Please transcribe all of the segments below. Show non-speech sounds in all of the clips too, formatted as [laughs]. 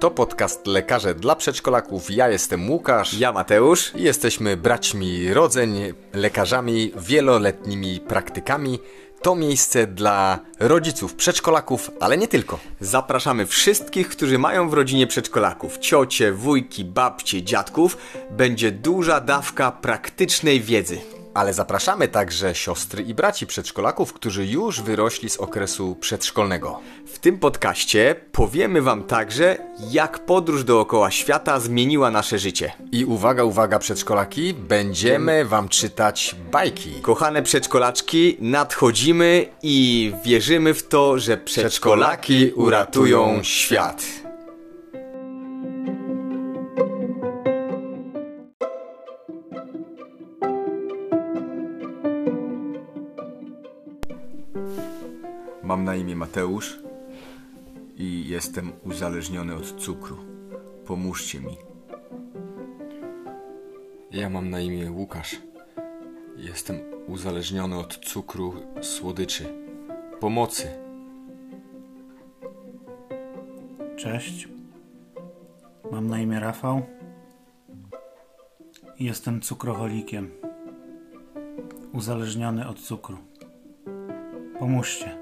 To podcast Lekarze dla Przedszkolaków. Ja jestem Łukasz. Ja Mateusz. I jesteśmy braćmi rodzeń, lekarzami, wieloletnimi praktykami. To miejsce dla rodziców przedszkolaków, ale nie tylko. Zapraszamy wszystkich, którzy mają w rodzinie przedszkolaków, ciocie, wujki, babcie, dziadków. Będzie duża dawka praktycznej wiedzy. Ale zapraszamy także siostry i braci przedszkolaków, którzy już wyrośli z okresu przedszkolnego. W tym podcaście powiemy Wam także, jak podróż dookoła świata zmieniła nasze życie. I uwaga, uwaga, przedszkolaki, będziemy Wam czytać bajki. Kochane przedszkolaczki, nadchodzimy i wierzymy w to, że przedszkolaki uratują świat. Mam na imię Mateusz i jestem uzależniony od cukru. Pomóżcie mi. Ja mam na imię Łukasz. Jestem uzależniony od cukru, słodyczy. Pomocy. Cześć. Mam na imię Rafał. i Jestem cukroholikiem. Uzależniony od cukru. Pomóżcie.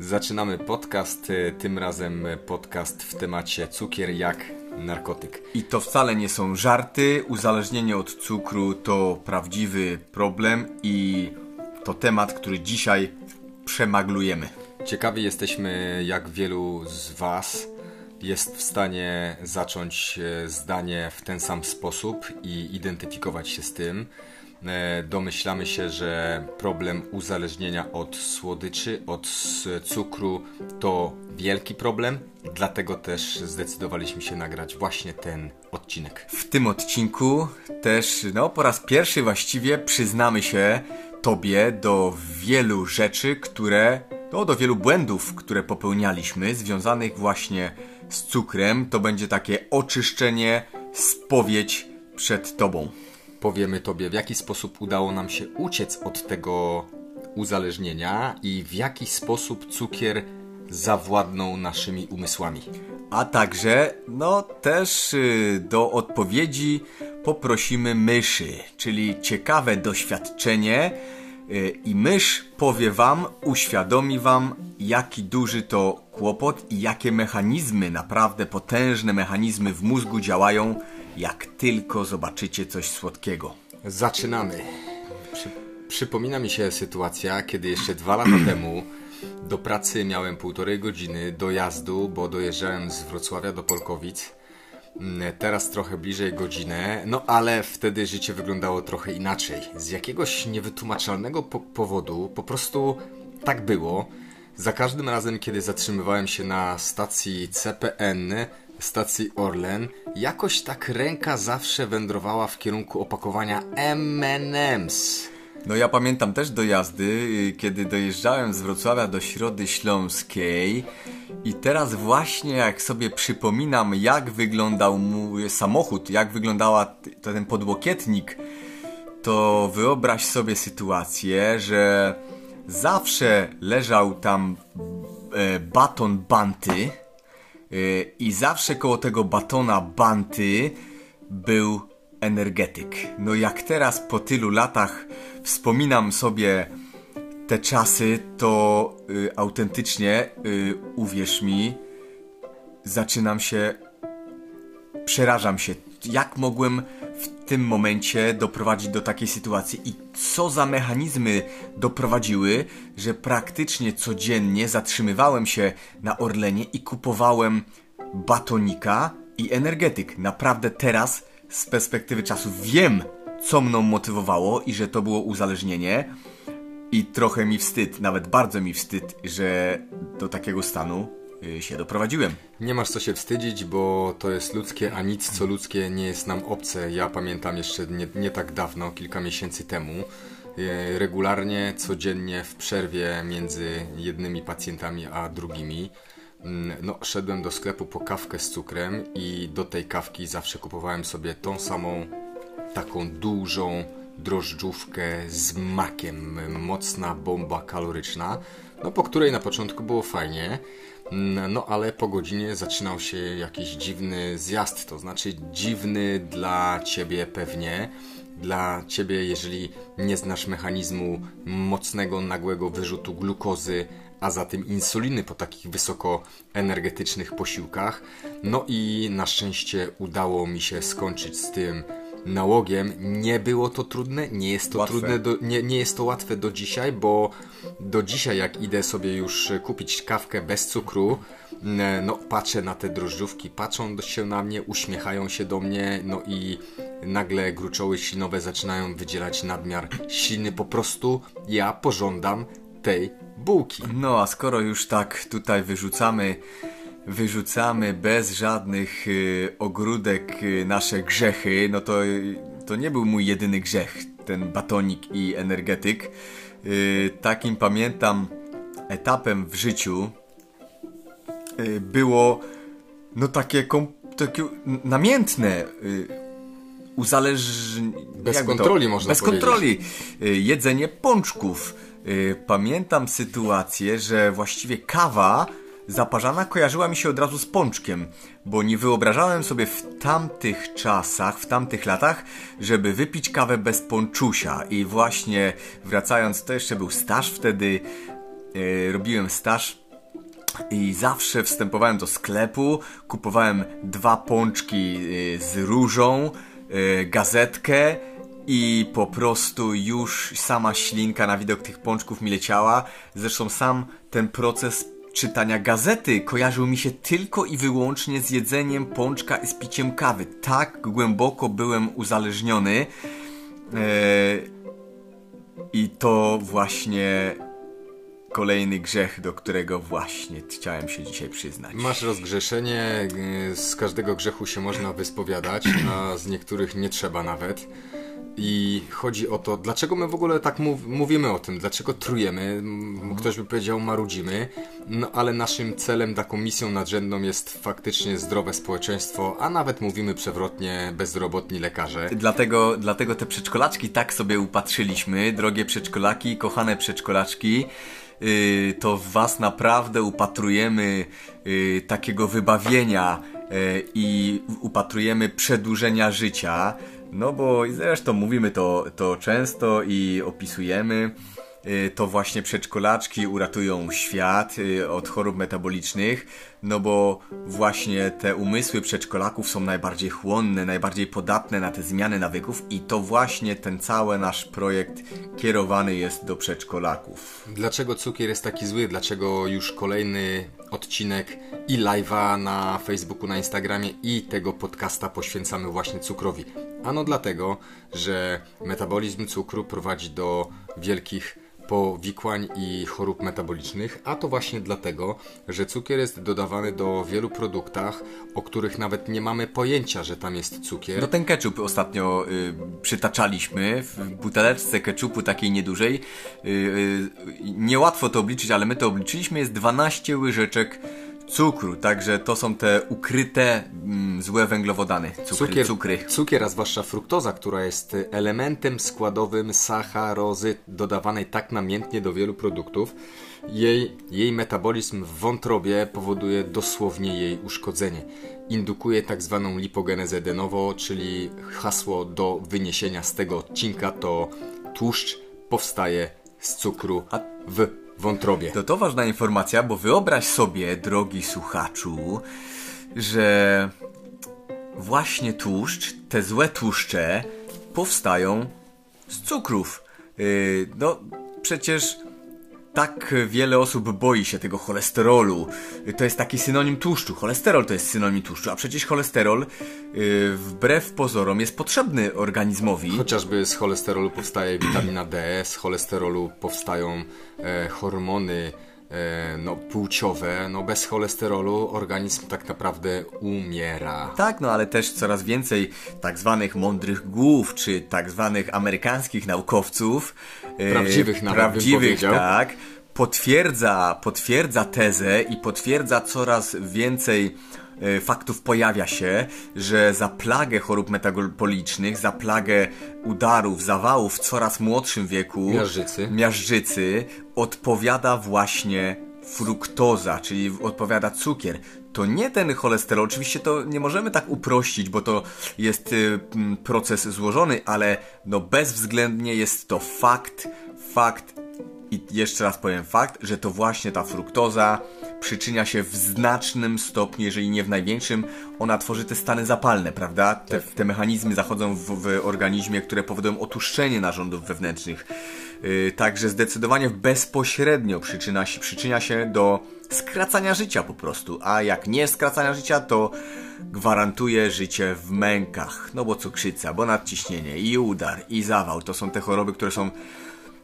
Zaczynamy podcast, y, tym razem podcast w temacie cukier jak narkotyk. I to wcale nie są żarty. Uzależnienie od cukru to prawdziwy problem i to temat, który dzisiaj przemaglujemy. Ciekawi jesteśmy, jak wielu z Was jest w stanie zacząć e, zdanie w ten sam sposób i identyfikować się z tym. E, Domyślamy się, że problem uzależnienia od słodyczy, od cukru to wielki problem, dlatego też zdecydowaliśmy się nagrać właśnie ten odcinek. W tym odcinku też, no po raz pierwszy właściwie przyznamy się Tobie do wielu rzeczy, które, no do wielu błędów, które popełnialiśmy, związanych właśnie z cukrem. To będzie takie oczyszczenie, spowiedź przed Tobą. Powiemy Tobie, w jaki sposób udało nam się uciec od tego uzależnienia i w jaki sposób cukier zawładnął naszymi umysłami. A także, no też y, do odpowiedzi poprosimy myszy, czyli ciekawe doświadczenie y, i mysz powie wam, uświadomi wam, jaki duży to kłopot i jakie mechanizmy, naprawdę potężne mechanizmy w mózgu działają, jak tylko zobaczycie coś słodkiego. Zaczynamy. Przy, przypomina mi się sytuacja, kiedy jeszcze dwa lata [clears throat] temu do pracy miałem półtorej godziny dojazdu, bo dojeżdżałem z Wrocławia do Polkowic. Mm, Teraz trochę bliżej godzinę, no ale wtedy życie wyglądało trochę inaczej. Z jakiegoś niewytłumaczalnego po powodu po prostu tak było. Za każdym razem, kiedy zatrzymywałem się na stacji CPN, stacji Orlen, jakoś tak ręka zawsze wędrowała w kierunku opakowania M&M's. No ja pamiętam też dojazdy, y, kiedy dojeżdżałem z Wrocławia do Środy Śląskiej i teraz właśnie jak sobie przypominam jak wyglądał mój samochód, jak wyglądała ten podłokietnik, to wyobraź sobie sytuację, że zawsze leżał tam e, baton banty i zawsze koło tego batona banty był energetyk. No jak teraz po tylu latach wspominam sobie te czasy, to y, autentycznie, y, uwierz mi, zaczynam się, przerażam się, jak mogłem w tym momencie doprowadzić do takiej sytuacji i co za mechanizmy doprowadziły, że praktycznie codziennie zatrzymywałem się na Orlenie i kupowałem batonika i energetyk. Naprawdę teraz z perspektywy czasu wiem, co mną motywowało i że to było uzależnienie. I trochę mi wstyd, nawet bardzo mi wstyd, że do takiego stanu się doprowadziłem. Nie masz co się wstydzić, bo to jest ludzkie, a nic co ludzkie nie jest nam obce. Ja pamiętam jeszcze nie, nie tak dawno, kilka miesięcy temu, e, regularnie, codziennie w przerwie między jednymi pacjentami a drugimi, mm, no, szedłem do sklepu po kawkę z cukrem i do tej kawki zawsze kupowałem sobie tą samą, taką dużą drożdżówkę z makiem. Mocna bomba kaloryczna, no po której na początku było fajnie, no ale po godzinie zaczynał się jakiś dziwny zjazd, to znaczy dziwny dla ciebie pewnie. Dla ciebie, jeżeli nie znasz mechanizmu mocnego, nagłego wyrzutu glukozy, a zatem insuliny po takich wysokoenergetycznych posiłkach. No i na szczęście udało mi się skończyć z tym nałogiem. Nie było to trudne, nie jest to Łatwe. trudne, do, nie, nie jest to łatwe do dzisiaj, bo do dzisiaj jak idę sobie już kupić kawkę bez cukru, n- no patrzę na te drożdżówki, patrzą się na mnie, uśmiechają się do mnie, no i nagle gruczoły ślinowe zaczynają wydzielać nadmiar silny. Po prostu ja pożądam tej bułki. No a skoro już tak tutaj wyrzucamy, wyrzucamy bez żadnych y, ogródek y, nasze grzechy, no to, to nie był mój jedyny grzech, ten batonik i energetyk. Y, takim pamiętam etapem w życiu było no takie, takie namiętne uzależnienie. Bez kontroli można Bez powiedzieć. kontroli. Jedzenie pączków. Pamiętam sytuację, że właściwie kawa zaparzana kojarzyła mi się od razu z pączkiem, bo nie wyobrażałem sobie w tamtych czasach, w tamtych latach, żeby wypić kawę bez ponczusia. I właśnie wracając, to jeszcze był staż wtedy, y, robiłem staż i zawsze wstępowałem do sklepu, kupowałem dwa pączki y, z różą, y, gazetkę i po prostu już sama ślinka na widok tych pączków mi leciała. Zresztą sam ten proces czytania gazety kojarzył mi się tylko i wyłącznie z jedzeniem pączka i z piciem kawy. Tak głęboko byłem uzależniony. Eee, I to właśnie kolejny grzech, do którego właśnie chciałem się dzisiaj przyznać. Masz rozgrzeszenie, y, z każdego grzechu się można wyspowiadać, a z niektórych nie trzeba nawet. I chodzi o to, dlaczego my w ogóle tak mów, mówimy o tym, dlaczego trujemy, ktoś by powiedział marudzimy, no ale naszym celem, taką misją nadrzędną jest faktycznie zdrowe społeczeństwo, a nawet mówimy przewrotnie bezrobotni lekarze. Dlatego, dlatego te przedszkolaczki tak sobie upatrzyliśmy, drogie przedszkolaki, kochane przedszkolaczki. Yy, to w Was naprawdę upatrujemy yy, takiego wybawienia yy, i upatrujemy przedłużenia życia. No bo zresztą mówimy to, to często i opisujemy. Y, to właśnie przedszkolaczki uratują świat y, od chorób metabolicznych, no bo właśnie te umysły przedszkolaków są najbardziej chłonne, najbardziej podatne na te zmiany nawyków i to właśnie ten cały nasz projekt kierowany jest do przedszkolaków. Dlaczego cukier jest taki zły? Dlaczego już kolejny odcinek i live'a na Facebooku, na Instagramie i tego podcasta poświęcamy właśnie cukrowi? Ano dlatego, że metabolizm cukru prowadzi do wielkich powikłań i chorób metabolicznych, a to właśnie dlatego, że cukier jest dodawany do wielu produktach, o których nawet nie mamy pojęcia, że tam jest cukier. No ten ketchup ostatnio y, przytaczaliśmy w buteleczce ketchupu takiej niedużej. Y, y, niełatwo to obliczyć, ale my to obliczyliśmy. Jest 12 łyżeczek cukru, także to są te ukryte mm, złe węglowodany. Cukry, Cukier, cukry. cukier, a zwłaszcza fruktoza, która jest elementem składowym sacharozy dodawanej tak namiętnie do wielu produktów, jej, jej metabolizm w wątrobie powoduje dosłownie jej uszkodzenie. Indukuje tak zwaną lipogenezę de novo, czyli hasło do wyniesienia z tego odcinka to tłuszcz powstaje z cukru w wątrobie. To to ważna informacja, bo wyobraź sobie, drogi słuchaczu, że właśnie tłuszcz, te złe tłuszcze powstają z cukrów. Yy, no, przecież tak wiele osób boi się tego cholesterolu. To jest taki synonim tłuszczu. Cholesterol to jest synonim tłuszczu, a przecież cholesterol yy, wbrew pozorom jest potrzebny organizmowi. Chociażby z cholesterolu powstaje witamina D, z cholesterolu powstają e, hormony no, płciowe. No, bez cholesterolu organizm tak naprawdę umiera. Tak, no ale też coraz więcej tak zwanych mądrych głów, czy tak zwanych amerykańskich naukowców. e, Prawdziwych nawet Prawdziwych, tak. Potwierdza, potwierdza tezę i potwierdza coraz więcej e, faktów pojawia się, że za plagę chorób metabolicznych, za plagę udarów, zawałów w coraz młodszym wieku, Miażdżycy. miażdżycy odpowiada właśnie fruktoza, czyli odpowiada cukier. To nie ten cholesterol, oczywiście to nie możemy tak uprościć, bo to jest y, proces złożony, ale no bezwzględnie jest to fakt, fakt i jeszcze raz powiem fakt, że to właśnie ta fruktoza przyczynia się w znacznym stopniu, jeżeli nie w największym, ona tworzy te stany zapalne, prawda? Te, te mechanizmy zachodzą w, w organizmie, które powodują otuszczenie narządów wewnętrznych. Yy, także zdecydowanie bezpośrednio przyczynia się, przyczynia się do skracania życia po prostu, a jak nie skracania życia, to gwarantuje życie w mękach. No bo cukrzyca, bo nadciśnienie, i udar, i zawał to są te choroby, które są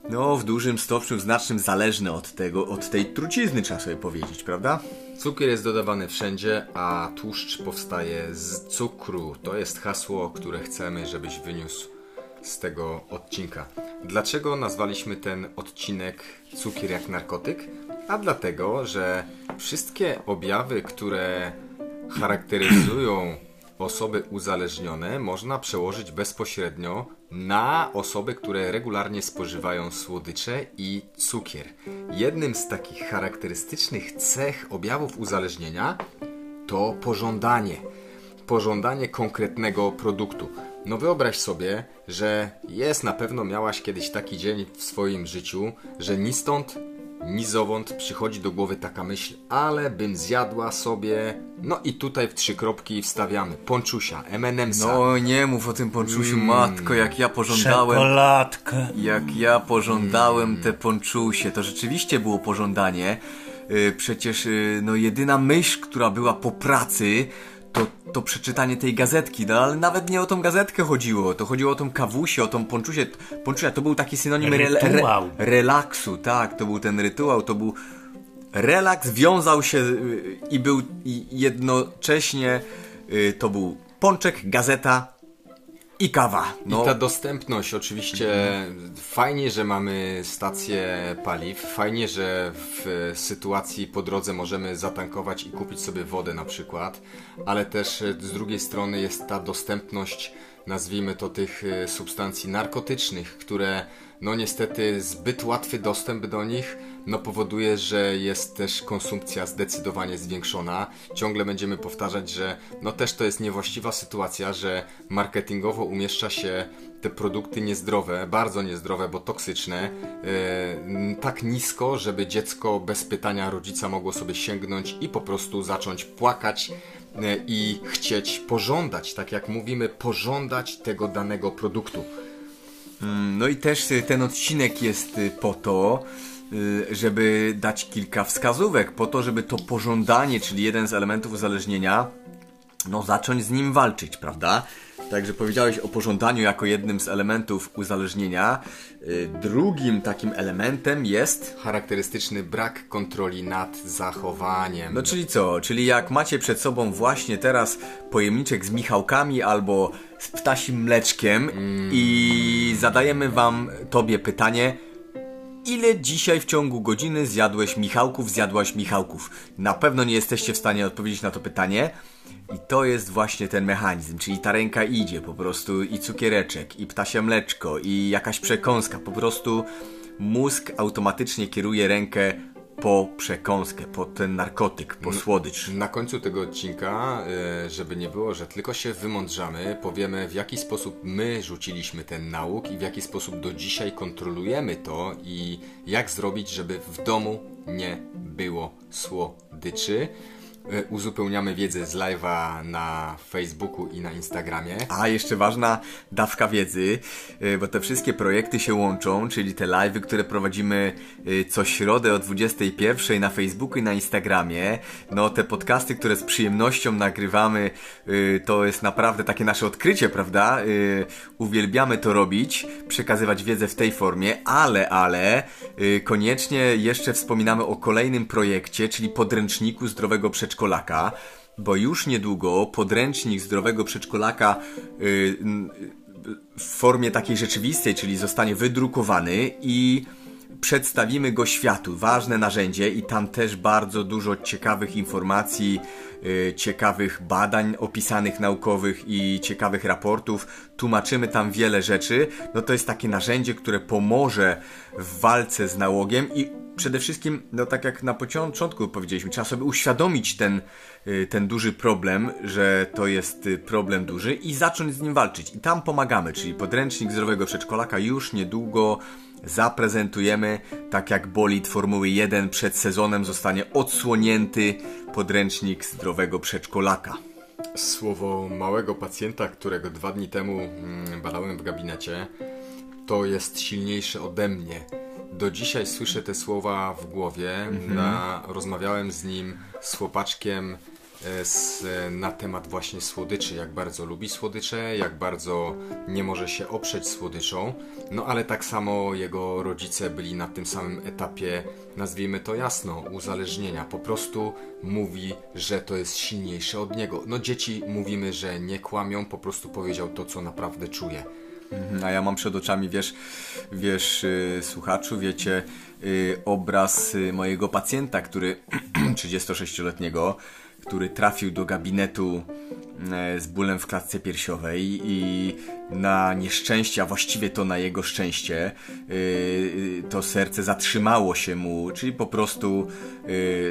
no, w dużym stopniu znacznym zależne od tego, od tej trucizny, trzeba sobie powiedzieć, prawda? Cukier jest dodawany wszędzie, a tłuszcz powstaje z cukru. To jest hasło, które chcemy, żebyś wyniósł z tego odcinka. Dlaczego nazwaliśmy ten odcinek cukier jak narkotyk? A dlatego, że wszystkie objawy, które charakteryzują osoby uzależnione, można przełożyć bezpośrednio na osoby, które regularnie spożywają słodycze i cukier. Jednym z takich charakterystycznych cech objawów uzależnienia to pożądanie. Pożądanie konkretnego produktu. No wyobraź sobie, że jest na pewno miałaś kiedyś taki dzień w swoim życiu, że ni stąd, ni zowąd przychodzi do głowy taka myśl, ale bym zjadła sobie, no i tutaj w trzy kropki wstawiamy, ponczusia, M&M'sa. No nie mów o tym ponczusiu, matko, jak ja pożądałem... Czekoladkę. Jak ja pożądałem te ponczusie, to rzeczywiście było pożądanie. Yy, Przecież yy, no jedyna myśl, która była po pracy, to, to przeczytanie tej gazetki, no ale nawet nie o tą gazetkę chodziło, to chodziło o tą kawusię, o tą ponczusię. Ponczusia to był taki synonim rel- Rytuał. relaksu, tak, to był ten rytuał, to był relaks, wiązał się yy, i był jednocześnie yy, to był pączek, gazeta i kawa. No. I ta dostępność, oczywiście fajnie, że mamy stację paliw, fajnie, że w sytuacji po drodze możemy zatankować i kupić sobie wodę na przykład, ale też e, z drugiej strony jest ta dostępność, nazwijmy to tych e, substancji narkotycznych, które no niestety zbyt łatwy dostęp do nich no powoduje, że jest też konsumpcja zdecydowanie zwiększona. Ciągle będziemy powtarzać, że no też to jest niewłaściwa sytuacja, że marketingowo umieszcza się te produkty niezdrowe, bardzo niezdrowe, bo toksyczne, e, tak nisko, żeby dziecko bez pytania rodzica mogło sobie sięgnąć i po prostu zacząć płakać e, i chcieć pożądać, tak jak mówimy, pożądać tego danego produktu. Mm, No i też y, ten odcinek jest po to, żeby dać kilka wskazówek, po to, żeby to pożądanie, czyli jeden z elementów uzależnienia, no zacząć z nim walczyć, prawda? Także powiedziałeś o pożądaniu jako jednym z elementów uzależnienia. Y, Drugim takim elementem jest Charakterystyczny brak kontroli nad zachowaniem. No czyli co? Czyli jak macie przed sobą właśnie teraz pojemniczek z michałkami albo z ptasim mleczkiem i zadajemy wam tobie pytanie Ile dzisiaj w ciągu godziny zjadłeś michałków, zjadłaś michałków? Na pewno nie jesteście w stanie odpowiedzieć na to pytanie. I to jest właśnie ten mechanizm, czyli ta ręka idzie po prostu i cukiereczek, i ptasie mleczko, i jakaś przekąska. Po prostu mózg automatycznie kieruje rękę po przekąskę, po ten narkotyk, po słodycz. Na końcu tego odcinka, e, żeby nie było, że tylko się wymądrzamy, powiemy w jaki sposób my rzuciliśmy ten nauk i w jaki sposób do dzisiaj kontrolujemy to i jak zrobić, żeby w domu nie było słodyczy. E, Uzupełniamy wiedzę z live'a na Facebooku i na Instagramie. A jeszcze ważna dawka wiedzy, y, bo te wszystkie projekty się łączą, czyli te live'y, które prowadzimy y, co środę o 21 na Facebooku i na Instagramie. No te podcasty, które z przyjemnością nagrywamy, to jest naprawdę takie nasze odkrycie, prawda? Uwielbiamy to robić, przekazywać wiedzę w tej formie, ale, ale koniecznie jeszcze wspominamy o kolejnym projekcie, czyli podręczniku zdrowego przedszkolaka bo już niedługo podręcznik zdrowego przedszkolaka y, n- w formie takiej rzeczywistej, czyli zostanie wydrukowany i przedstawimy go światu. Ważne narzędzie i tam też bardzo dużo ciekawych informacji, yy, ciekawych badań opisanych naukowych i ciekawych raportów. Tłumaczymy tam wiele rzeczy. No to jest takie narzędzie, które pomoże w walce z nałogiem i przede wszystkim, no tak jak na początku powiedzieliśmy, trzeba sobie uświadomić ten, y, ten duży problem, że to jest y, problem duży i zacząć z nim walczyć. I tam pomagamy, czyli podręcznik zdrowego przedszkolaka już niedługo zaprezentujemy, tak jak bolid Formuły 1 przed sezonem zostanie odsłonięty podręcznik zdrowego przedszkolaka. Słowo małego pacjenta, którego dwa dni temu mm, badałem w gabinecie, to jest silniejsze ode mnie. Do dzisiaj słyszę te słowa w głowie. Mhm. Na, rozmawiałem z nim, z chłopaczkiem, z, na temat właśnie słodyczy, jak bardzo lubi słodycze, jak bardzo nie może się oprzeć słodyczą. No ale tak samo jego rodzice byli na tym samym etapie, nazwijmy to jasno, uzależnienia. Po prostu mówi, że to jest silniejsze od niego. No dzieci mówimy, że nie kłamią, po prostu powiedział to, co naprawdę czuje. A ja mam przed oczami, wiesz, wiesz, yy, słuchaczu, wiecie, yy, obraz yy, mojego pacjenta, który [clears throat] 36-letniego, który trafił do gabinetu yy, z bólem w klatce piersiowej i na nieszczęście, a właściwie to na jego szczęście, yy, to serce zatrzymało się mu, czyli po prostu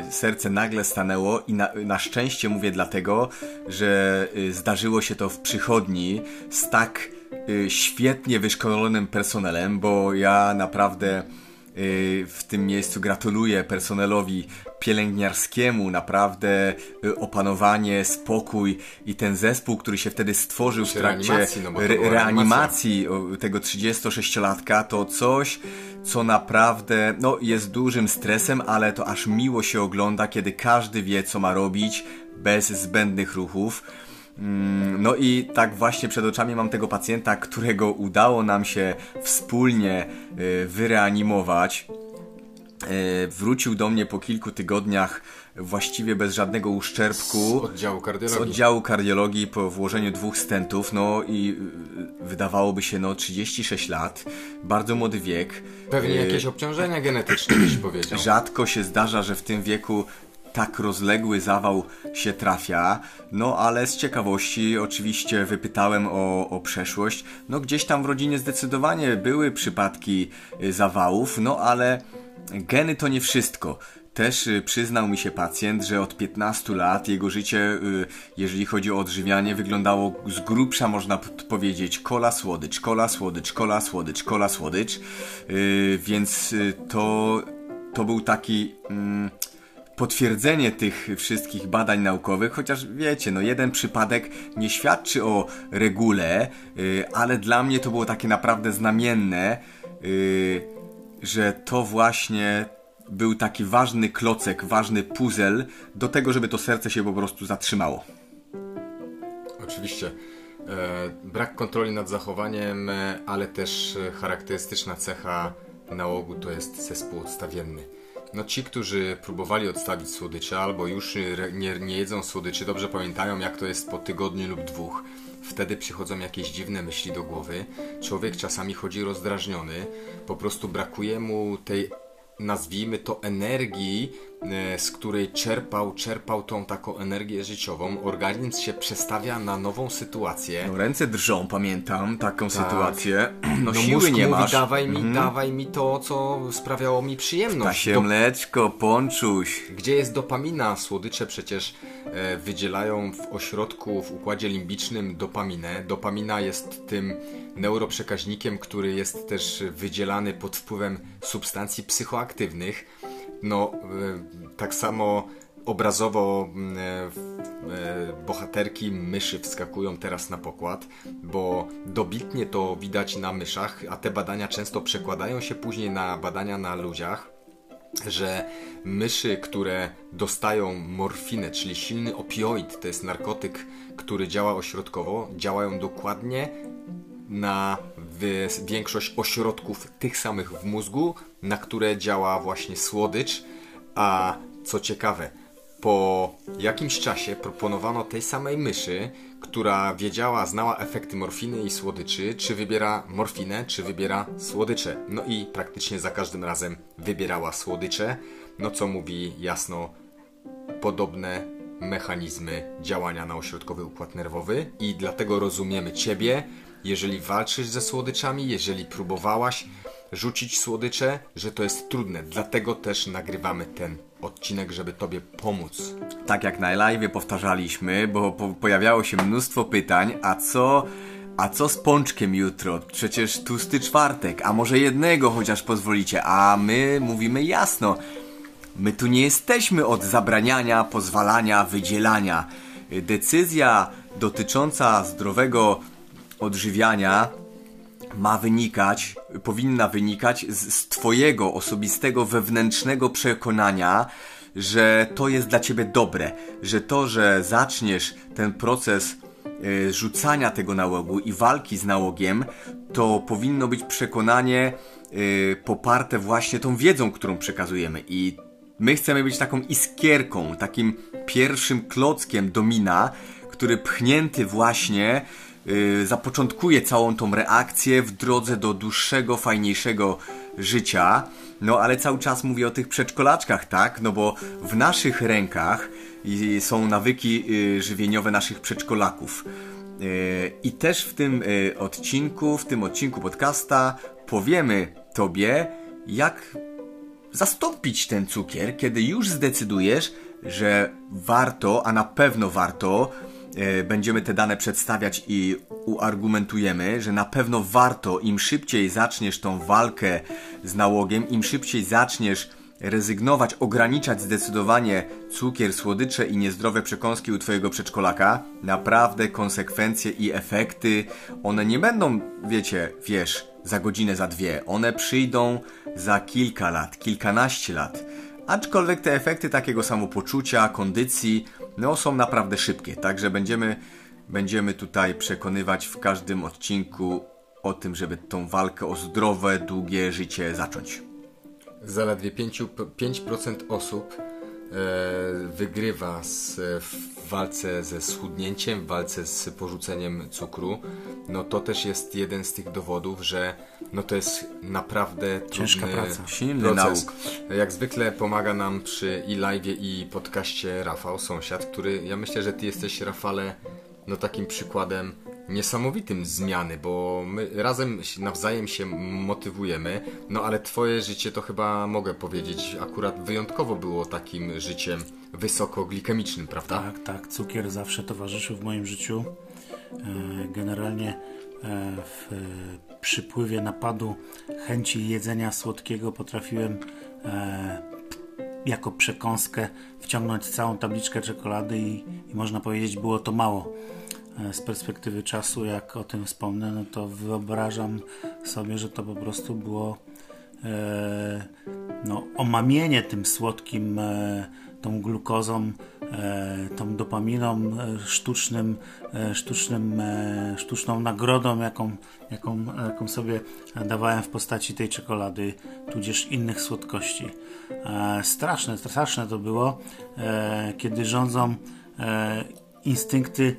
serce nagle stanęło i na, na szczęście mówię dlatego, że zdarzyło się to w przychodni z tak świetnie wyszkolonym personelem, bo ja naprawdę w tym miejscu gratuluję personelowi pielęgniarskiemu, naprawdę y, opanowanie, spokój i ten zespół, który się wtedy stworzył w trakcie reanimacji, no re- reanimacji tego 36-latka, to coś, co naprawdę no, jest dużym stresem, ale to aż miło się ogląda, kiedy każdy wie, co ma robić, bez zbędnych ruchów. Mm, No i tak właśnie przed oczami mam tego pacjenta, którego udało nam się wspólnie y, wyreanimować. Y, Wrócił do mnie po kilku tygodniach właściwie bez żadnego Z uszczerbku oddziału z kardiologii. oddziału kardiologii po włożeniu dwóch stentów, no i y, wydawałoby się, no 36 lat, bardzo młody wiek. Pewnie Y, jakieś obciążenia genetyczne byś powiedział. Rzadko się zdarza, że w tym wieku tak rozległy zawał się trafia, no ale z ciekawości oczywiście wypytałem o, o przeszłość. No gdzieś tam w rodzinie zdecydowanie były przypadki y, zawałów, no ale geny to nie wszystko. Też y, przyznał mi się pacjent, że od 15 lat jego życie, y, jeżeli chodzi o odżywianie, wyglądało z grubsza, można powiedzieć, kola słodycz, kola słodycz, kola słodycz, kola słodycz. Y, Więc to, to był taki mm, potwierdzenie tych wszystkich badań naukowych, chociaż wiecie, no jeden przypadek nie świadczy o regule, ale dla mnie to było takie naprawdę znamienne, że to właśnie był taki ważny klocek, ważny puzzle do tego, żeby to serce się po prostu zatrzymało. Oczywiście. E, brak kontroli nad zachowaniem, e, ale też e, charakterystyczna cecha nałogu to jest zespół odstawienny. No ci, którzy próbowali odstawić słodycze albo już nie, nie jedzą słodyczy, dobrze pamiętają jak to jest po tygodniu lub dwóch. Wtedy przychodzą jakieś dziwne myśli do głowy. Człowiek czasami chodzi rozdrażniony, po prostu brakuje mu tej nazwijmy to energii, z której czerpał, czerpał tą taką energię życiową. Organizm się przestawia na nową sytuację. No, ręce drżą, pamiętam taką Tak. sytuację. No, No siły nie mówi, masz. dawaj mi, dawaj mi to, co sprawiało mi przyjemność. Tasie Do- mleczko, ponczuś. Gdzie jest dopamina? Słodycze przecież e, wydzielają w ośrodku, w układzie limbicznym dopaminę. Dopamina jest tym neuroprzekaźnikiem, który jest też wydzielany pod wpływem substancji psychoaktywnych. No, e, tak samo obrazowo m, e, e, bohaterki myszy wskakują teraz na pokład, bo dobitnie to widać na myszach, a te badania często przekładają się później na badania na ludziach że myszy, które dostają morfinę, czyli silny opioid, to jest narkotyk, który działa ośrodkowo, działają dokładnie na większość ośrodków tych samych w mózgu, na które działa właśnie słodycz, a co ciekawe, po jakimś czasie proponowano tej samej myszy, która wiedziała, znała efekty morfiny i słodyczy, czy wybiera morfinę, czy wybiera słodycze. No i praktycznie za każdym razem wybierała słodycze, no co mówi jasno podobne mechanizmy działania na ośrodkowy układ nerwowy. I dlatego rozumiemy Ciebie, jeżeli walczysz ze słodyczami, jeżeli próbowałaś rzucić słodycze, że to jest trudne. Dlatego też nagrywamy ten odcinek, żeby Tobie pomóc. Tak jak na live powtarzaliśmy, bo po pojawiało się mnóstwo pytań, a co... A co z pączkiem jutro? Przecież tłusty czwartek, a może jednego chociaż pozwolicie? A my mówimy jasno. My tu nie jesteśmy od zabraniania, pozwalania, wydzielania. Decyzja dotycząca zdrowego odżywiania ma wynikać, powinna wynikać z, z Twojego osobistego, wewnętrznego przekonania, że to jest dla Ciebie dobre, że to, że zaczniesz ten proces y, rzucania tego nałogu i walki z nałogiem, to powinno być przekonanie y, poparte właśnie tą wiedzą, którą przekazujemy. I my chcemy być taką iskierką, takim pierwszym klockiem domina, który pchnięty właśnie zapoczątkuje całą tą reakcję w drodze do dłuższego, fajniejszego życia. No ale cały czas mówię o tych przedszkolaczkach, tak? No bo w naszych rękach y, są nawyki y, żywieniowe naszych przedszkolaków. Y, I też w tym y, odcinku, w tym odcinku podcasta powiemy Tobie, jak zastąpić ten cukier, kiedy już zdecydujesz, że warto, a na pewno warto, będziemy te dane przedstawiać i uargumentujemy, że na pewno warto, im szybciej zaczniesz tą walkę z nałogiem, im szybciej zaczniesz rezygnować, ograniczać zdecydowanie cukier, słodycze i niezdrowe przekąski u Twojego przedszkolaka, naprawdę konsekwencje i efekty, one nie będą, wiecie, wiesz, za godzinę, za dwie. One przyjdą za kilka lat, kilkanaście lat. Aczkolwiek te efekty takiego samopoczucia, kondycji, no są naprawdę szybkie. Także będziemy, będziemy tutaj przekonywać w każdym odcinku o tym, żeby tą walkę o zdrowe, długie życie zacząć. Zaledwie 5%, 5% osób wygrywa z, w walce ze schudnięciem, w walce z porzuceniem cukru. No to też jest jeden z tych dowodów, że no to jest naprawdę Ciężka praca. Silny proces. nauk. Jak zwykle pomaga nam przy i live i podcaście Rafał, sąsiad, który ja myślę, że ty jesteś Rafale no takim przykładem niesamowitym zmiany, bo my razem nawzajem się motywujemy, no ale twoje życie to chyba mogę powiedzieć akurat wyjątkowo było takim życiem wysokoglikemicznym, prawda? Tak, tak. Cukier zawsze towarzyszył w moim życiu. E, Generalnie e, w przypływie napadu chęci jedzenia słodkiego potrafiłem e, jako przekąskę wciągnąć całą tabliczkę czekolady i, i można powiedzieć było to mało. E, Z perspektywy czasu, jak o tym wspomnę, no to wyobrażam sobie, że to po prostu było e, no, omamienie tym słodkim, e, tą glukozą, e, tą dopaminą, e, sztucznym, e, sztucznym, sztuczną nagrodą, jaką, jaką, jaką sobie dawałem w postaci tej czekolady, tudzież innych słodkości. Straszne, straszne to było, kiedy rządzą instynkty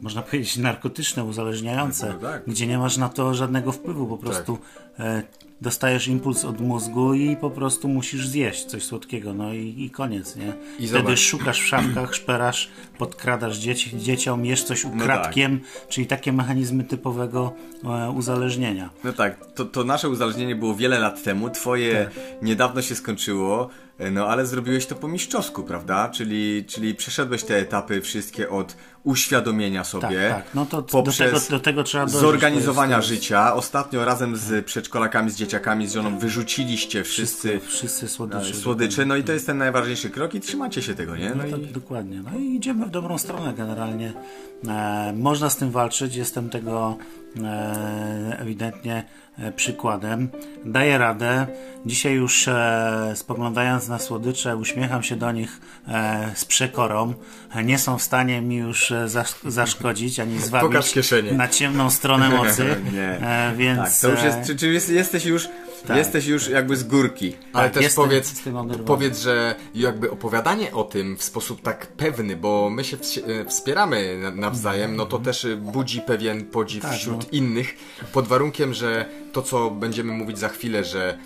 można powiedzieć narkotyczne, uzależniające, No tak. gdzie nie masz na to żadnego wpływu, po prostu e, dostajesz impuls od mózgu i po prostu musisz zjeść coś słodkiego, no i, i koniec, nie? I Wtedy zobacz. szukasz w szafkach, szperasz, podkradasz dzieci, dzieciom, jesz coś No ukradkiem, czyli takie mechanizmy typowego e, uzależnienia. No tak, to, to nasze uzależnienie było wiele lat temu, twoje niedawno się skończyło, e, no ale zrobiłeś to po mistrzowsku, prawda? Czyli, czyli przeszedłeś te etapy wszystkie od uświadomienia Tak, sobie, tak. No to do poprzez tego, do tego trzeba dojść. zorganizowania To jest- to jest- życia. Ostatnio razem z przedszkolakami, z dzieciakami, z żoną wyrzuciliście wszyscy wszyscy słodycze. słodycze, no i to jest ten najważniejszy krok i trzymacie się tego, nie? No No tak, i dokładnie. No i idziemy w dobrą stronę generalnie. E, można z tym walczyć, jestem tego e, ewidentnie przykładem. Daję radę. Dzisiaj już e, spoglądając na słodycze, uśmiecham się do nich e, z przekorą. E, Nie są w stanie mi już e, zasz- zaszkodzić ani [laughs] zwabić na ciemną stronę mocy. [laughs] E, więc tak, to już jest, e, czy, czy jest, jesteś już Tak. Jesteś już jakby z górki. Ale tak, też powiedz, powiedz, że jakby opowiadanie o tym w sposób tak pewny, bo my się e, wspieramy nawzajem, no to mhm. też budzi pewien podziw tak, wśród no. innych, pod warunkiem, że to, co będziemy mówić za chwilę, że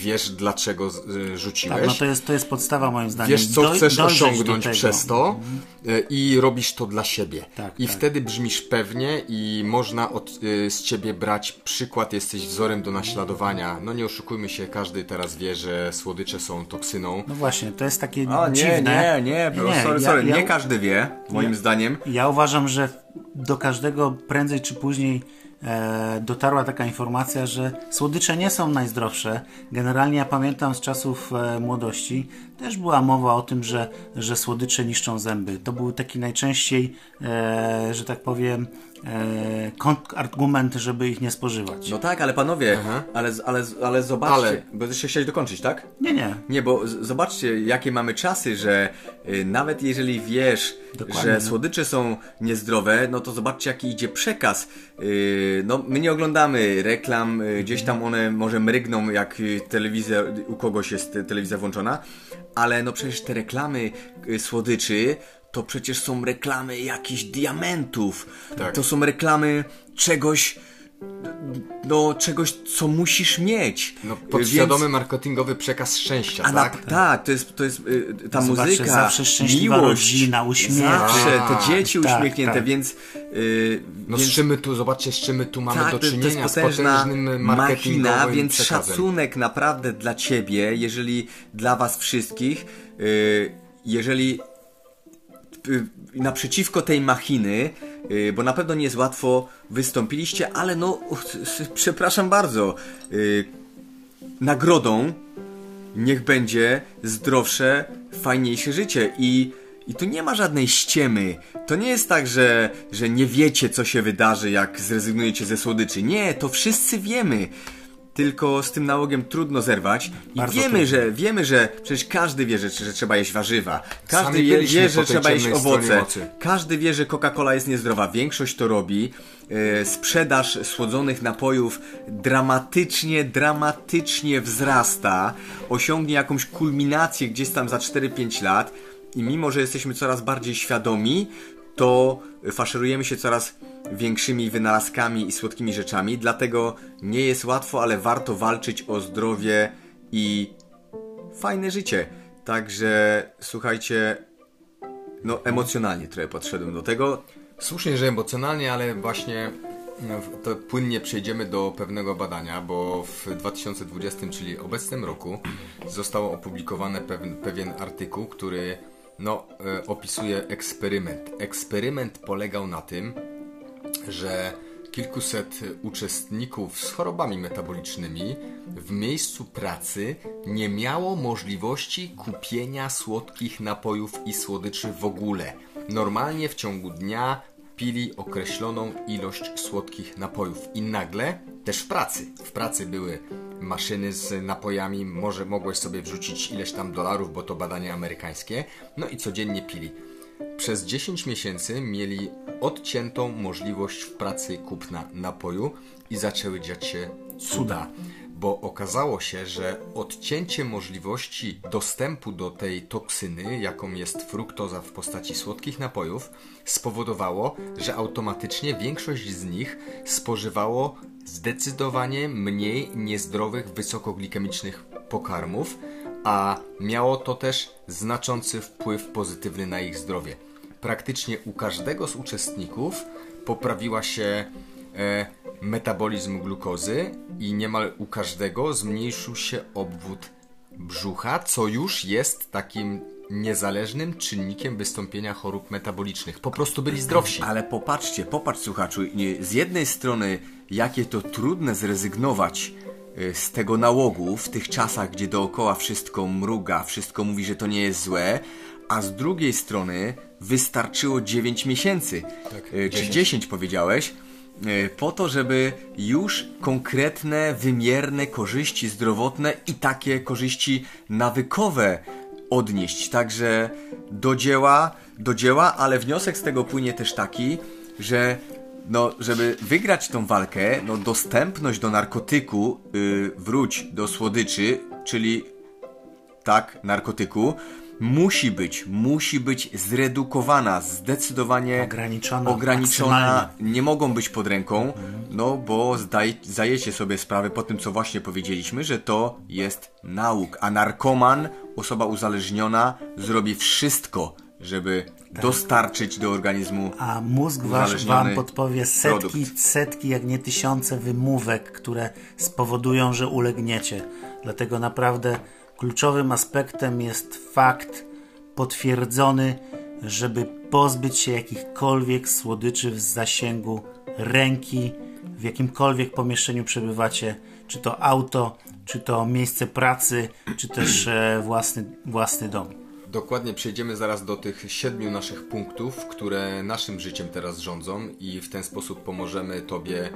wiesz dlaczego y, rzuciłeś. Tak, no to jest, to jest podstawa moim zdaniem. Wiesz co chcesz osiągnąć przez to mhm. i robisz to dla siebie. Tak, I tak. wtedy brzmisz pewnie i można od, y, z ciebie brać przykład, jesteś wzorem do naśladowania. No nie oszukujmy się, każdy teraz wie, że słodycze są toksyną. No właśnie, to jest takie A, nie, dziwne. Nie, nie, nie, sorry, sorry, ja, nie każdy wie, moim ja, zdaniem. Ja uważam, że do każdego prędzej czy później dotarła taka informacja, że słodycze nie są najzdrowsze. Generalnie ja pamiętam z czasów e, młodości, też była mowa o tym, że, że słodycze niszczą zęby. To był taki najczęściej, e, że tak powiem, e, argument, żeby ich nie spożywać. No tak, ale panowie, ale, ale, ale zobaczcie, ale... bo jeszcze chciałeś dokończyć, tak? Nie, nie. Nie, bo z, zobaczcie, jakie mamy czasy, że y, nawet jeżeli wiesz, Dokładnie. że słodycze są niezdrowe, no to zobaczcie, jaki idzie przekaz. Y, no, my nie oglądamy reklam, y, gdzieś tam one może mrygną, jak y, telewizja, u kogoś jest telewizja włączona, ale no przecież te reklamy y, słodyczy to przecież są reklamy jakichś diamentów. Tak. To są reklamy czegoś no, czegoś, co musisz mieć. No, podświadomy Więc... marketingowy przekaz szczęścia, A tak? Na, tak, to jest, to jest y, ta Zobaczcie, muzyka, zawsze szczęśliwa miłość, rodzina, uśmiech. Zawsze, te dzieci tak, uśmiechnięte, tak. więc... Yy, no więc... z czym my tu, zobaczcie, z czym my tu mamy tak, do czynienia, to jest z potężnym machina, więc przekazem. szacunek naprawdę dla ciebie, jeżeli dla was wszystkich, yy, jeżeli Y, naprzeciwko tej machiny, y, bo na pewno nie jest łatwo wystąpiliście, ale no, przepraszam bardzo, y, nagrodą niech będzie zdrowsze, fajniejsze życie i i tu nie ma żadnej ściemy. To nie jest tak, że, że nie wiecie, co się wydarzy, jak zrezygnujecie ze słodyczy. Nie, to wszyscy wiemy tylko z tym nałogiem trudno zerwać. I Bardzo wiemy, trudno. że wiemy, że przecież każdy wie, że, że trzeba jeść warzywa. Każdy wie, wie, że trzeba jeść owoce. Każdy wie, że Coca-Cola jest niezdrowa. Większość to robi. E, sprzedaż słodzonych napojów dramatycznie, dramatycznie wzrasta. Osiągnie jakąś kulminację gdzieś tam za 4-5 lat. I mimo, że jesteśmy coraz bardziej świadomi, to faszerujemy się coraz większymi wynalazkami i słodkimi rzeczami, dlatego nie jest łatwo, ale warto walczyć o zdrowie i fajne życie. Także słuchajcie, no emocjonalnie trochę podszedłem do tego. Słusznie, że emocjonalnie, ale właśnie no, to płynnie przejdziemy do pewnego badania, bo w 2020, czyli obecnym roku, został opublikowany pewien, pewien artykuł, który no, e, opisuje eksperyment. Eksperyment polegał na tym, że kilkuset uczestników z chorobami metabolicznymi w miejscu pracy nie miało możliwości kupienia słodkich napojów i słodyczy w ogóle. Normalnie w ciągu dnia pili określoną ilość słodkich napojów i nagle też w pracy. W pracy były maszyny z napojami, może mogłeś sobie wrzucić ileś tam dolarów, bo to badanie amerykańskie, no i codziennie pili. Przez 10 miesięcy mieli odciętą możliwość w pracy kupna napoju i zaczęły dziać się cuda, bo okazało się, że odcięcie możliwości dostępu do tej toksyny, jaką jest fruktoza w postaci słodkich napojów, spowodowało, że automatycznie większość z nich spożywało zdecydowanie mniej niezdrowych, wysokoglikemicznych pokarmów, a miało to też znaczący wpływ pozytywny na ich zdrowie. Praktycznie u każdego z uczestników poprawiła się metabolizm glukozy i niemal u każdego zmniejszył się obwód brzucha, co już jest takim niezależnym czynnikiem wystąpienia chorób metabolicznych. Po prostu byli zdrowsi. Ale popatrzcie, popatrz słuchaczu, z jednej strony jakie to trudne zrezygnować y, z tego nałogu w tych czasach, gdzie dookoła wszystko mruga, wszystko mówi, że to nie jest złe, a z drugiej strony wystarczyło 9 miesięcy, tak, y, czy 10. 10 powiedziałeś, po to, żeby już konkretne, wymierne korzyści zdrowotne i takie korzyści nawykowe odnieść. Także do dzieła, do dzieła, ale wniosek z tego płynie też taki, że no, żeby wygrać tą walkę, no, dostępność do narkotyku, yy, wróć do słodyczy, czyli tak, narkotyku, musi być, musi być zredukowana, zdecydowanie Ograniczona ograniczona nie mogą być pod ręką, no bo zdaj, zdajecie sobie sprawę po tym, co właśnie powiedzieliśmy, że to jest nauk, a narkoman, osoba uzależniona, zrobi wszystko, żeby dostarczyć do organizmu A mózg wasz wam podpowie setki, produkt. setki, jak nie tysiące wymówek, które spowodują, że ulegniecie. Dlatego naprawdę kluczowym aspektem jest fakt potwierdzony, żeby pozbyć się jakichkolwiek słodyczy w zasięgu ręki, w jakimkolwiek pomieszczeniu przebywacie, czy to auto, czy to miejsce pracy, czy też e, własny, własny dom. Dokładnie przejdziemy zaraz do tych siedmiu naszych punktów, które naszym życiem teraz rządzą i w ten sposób pomożemy Tobie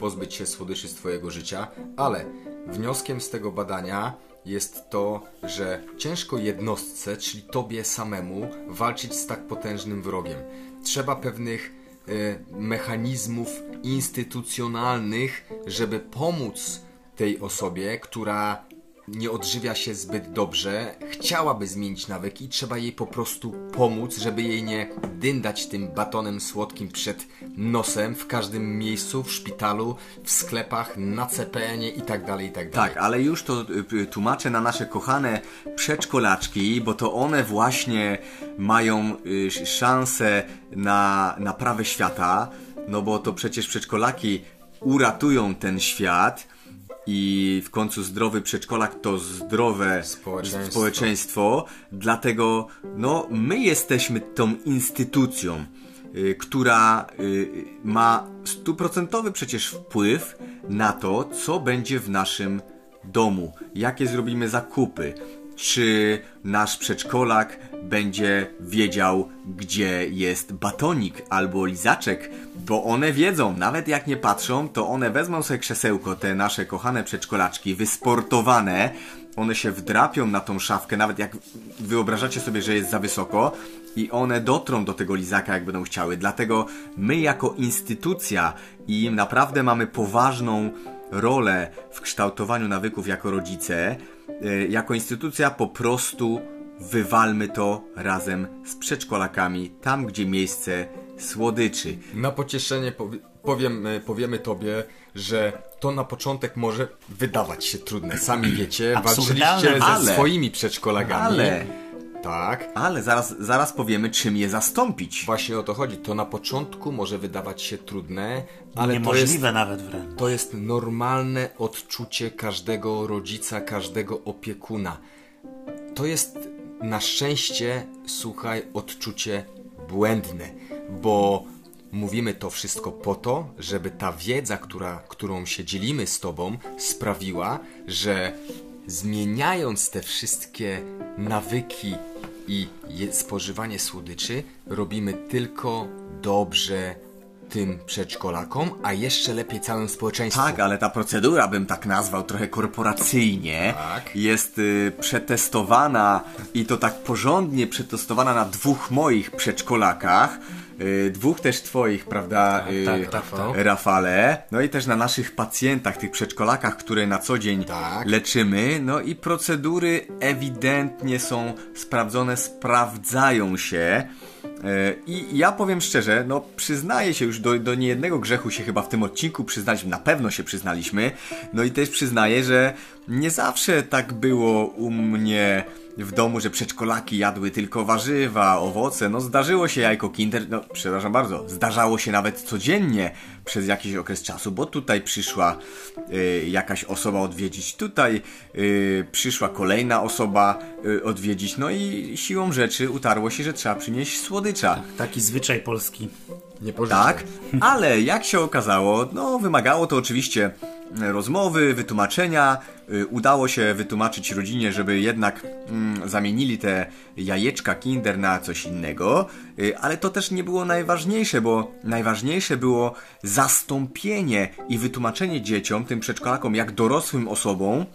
pozbyć się słodyczy z Twojego życia, ale wnioskiem z tego badania jest to, że ciężko jednostce, czyli Tobie samemu, walczyć z tak potężnym wrogiem. Trzeba pewnych e, mechanizmów instytucjonalnych, żeby pomóc tej osobie, która nie odżywia się zbyt dobrze, chciałaby zmienić nawyki, trzeba jej po prostu pomóc, żeby jej nie dyndać tym batonem słodkim przed nosem w każdym miejscu, w szpitalu, w sklepach, na CPN-ie i tak dalej, i tak. Tak, ale już to y, y, tłumaczę na nasze kochane przedszkolaczki, bo to one właśnie mają y, sz- szansę na naprawę świata, no bo to przecież przedszkolaki uratują ten świat i w końcu zdrowy przedszkolak to zdrowe Społeczeństwo. społeczeństwo. Dlatego no my jesteśmy tą instytucją, y, która y, ma stuprocentowy przecież wpływ na to, co będzie w naszym domu, jakie zrobimy zakupy, czy nasz przedszkolak będzie wiedział, gdzie jest batonik albo lizaczek, bo one wiedzą, nawet jak nie patrzą, to one wezmą sobie krzesełko, te nasze kochane przedszkolaczki, wysportowane, one się wdrapią na tą szafkę, nawet jak wyobrażacie sobie, że jest za wysoko i one dotrą do tego lizaka, jak będą chciały. Dlatego my jako instytucja i naprawdę mamy poważną rolę w kształtowaniu nawyków jako rodzice, jako instytucja po prostu wywalmy to razem z przedszkolakami, tam gdzie miejsce słodyczy. Na pocieszenie powie, powiem, e, powiemy tobie, że to na początek może wydawać się trudne. Sami wiecie, walczyliście ze ale- swoimi przedszkolakami. Ale, Tak. ale zaraz, zaraz powiemy, czym je zastąpić. Właśnie o to chodzi. To na początku może wydawać się trudne, ale to jest, Niemożliwe nawet wręcz. to jest normalne odczucie każdego rodzica, każdego opiekuna. To jest na szczęście, słuchaj, odczucie błędne, bo mówimy to wszystko po to, żeby ta wiedza, która, którą się dzielimy z Tobą, sprawiła, że zmieniając te wszystkie nawyki i spożywanie słodyczy, robimy tylko dobrze tym przedszkolakom, a jeszcze lepiej całym społeczeństwu. Tak, ale ta procedura, bym tak nazwał, trochę korporacyjnie, Tak. jest y, przetestowana i to tak porządnie przetestowana na dwóch moich przedszkolakach, dwóch też twoich, prawda, y, tak, tak, tak. Rafale, no i też na naszych pacjentach, tych przedszkolakach, które na co dzień Tak. leczymy, no i procedury ewidentnie są sprawdzone, sprawdzają się. E, I ja powiem szczerze, no przyznaję się już do, do niejednego grzechu się chyba w tym odcinku przyznaliśmy, na pewno się przyznaliśmy. No i też przyznaję, że nie zawsze tak było u mnie w domu, że przedszkolaki jadły tylko warzywa, owoce. No zdarzyło się jajko kinder, no przepraszam bardzo, zdarzało się nawet codziennie przez jakiś okres czasu, bo tutaj przyszła y, jakaś osoba odwiedzić, tutaj y, przyszła kolejna osoba y, odwiedzić, no i siłą rzeczy utarło się, że trzeba przynieść słodycza. Taki zwyczaj polski. Nie pożyczę. Tak, ale jak się okazało, no wymagało to oczywiście rozmowy, wytłumaczenia. Y, Udało się wytłumaczyć rodzinie, żeby jednak mm, zamienili te jajeczka Kinder na coś innego, y, ale to też nie było najważniejsze, bo najważniejsze było zastąpienie i wytłumaczenie dzieciom, tym przedszkolakom, jak dorosłym osobom,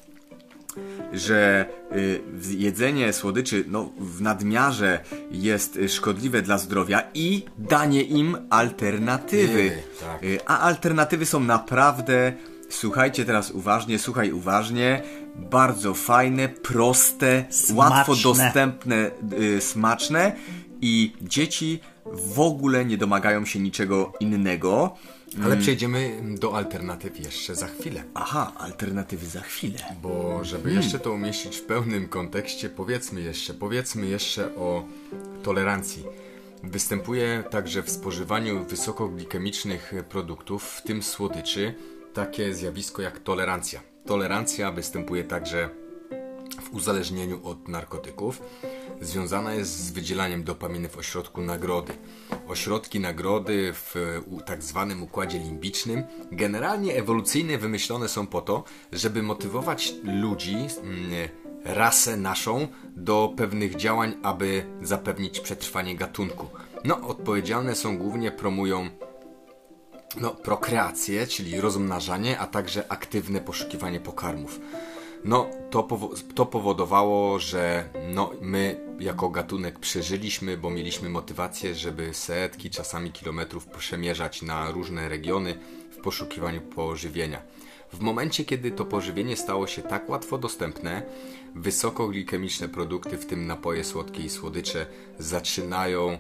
że y, jedzenie słodyczy no, w nadmiarze jest szkodliwe dla zdrowia i danie im alternatywy. tak. Y, A alternatywy są naprawdę, słuchajcie teraz uważnie, słuchaj uważnie, bardzo fajne, proste, łatwo Smaczne. dostępne, y, smaczne i dzieci w ogóle nie domagają się niczego innego. Ale przejdziemy do alternatyw jeszcze za chwilę. Aha, alternatywy za chwilę. Bo żeby jeszcze to umieścić w pełnym kontekście, powiedzmy jeszcze, powiedzmy jeszcze o tolerancji. Występuje także w spożywaniu wysokoglikemicznych produktów, w tym słodyczy, takie zjawisko jak tolerancja. Tolerancja występuje także w uzależnieniu od narkotyków. Związana jest z wydzielaniem dopaminy w ośrodku nagrody. Ośrodki nagrody w tak zwanym układzie limbicznym generalnie ewolucyjnie wymyślone są po to, żeby motywować ludzi, mm, rasę naszą do pewnych działań, aby zapewnić przetrwanie gatunku. No, odpowiedzialne są głównie promują no, prokreację, czyli rozmnażanie, a także aktywne poszukiwanie pokarmów. No, to, powo- to powodowało, że no, my jako gatunek przeżyliśmy, bo mieliśmy motywację, żeby setki, czasami kilometrów przemierzać na różne regiony w poszukiwaniu pożywienia. W momencie, kiedy to pożywienie stało się tak łatwo dostępne, wysokoglikemiczne produkty, w tym napoje słodkie i słodycze, zaczynają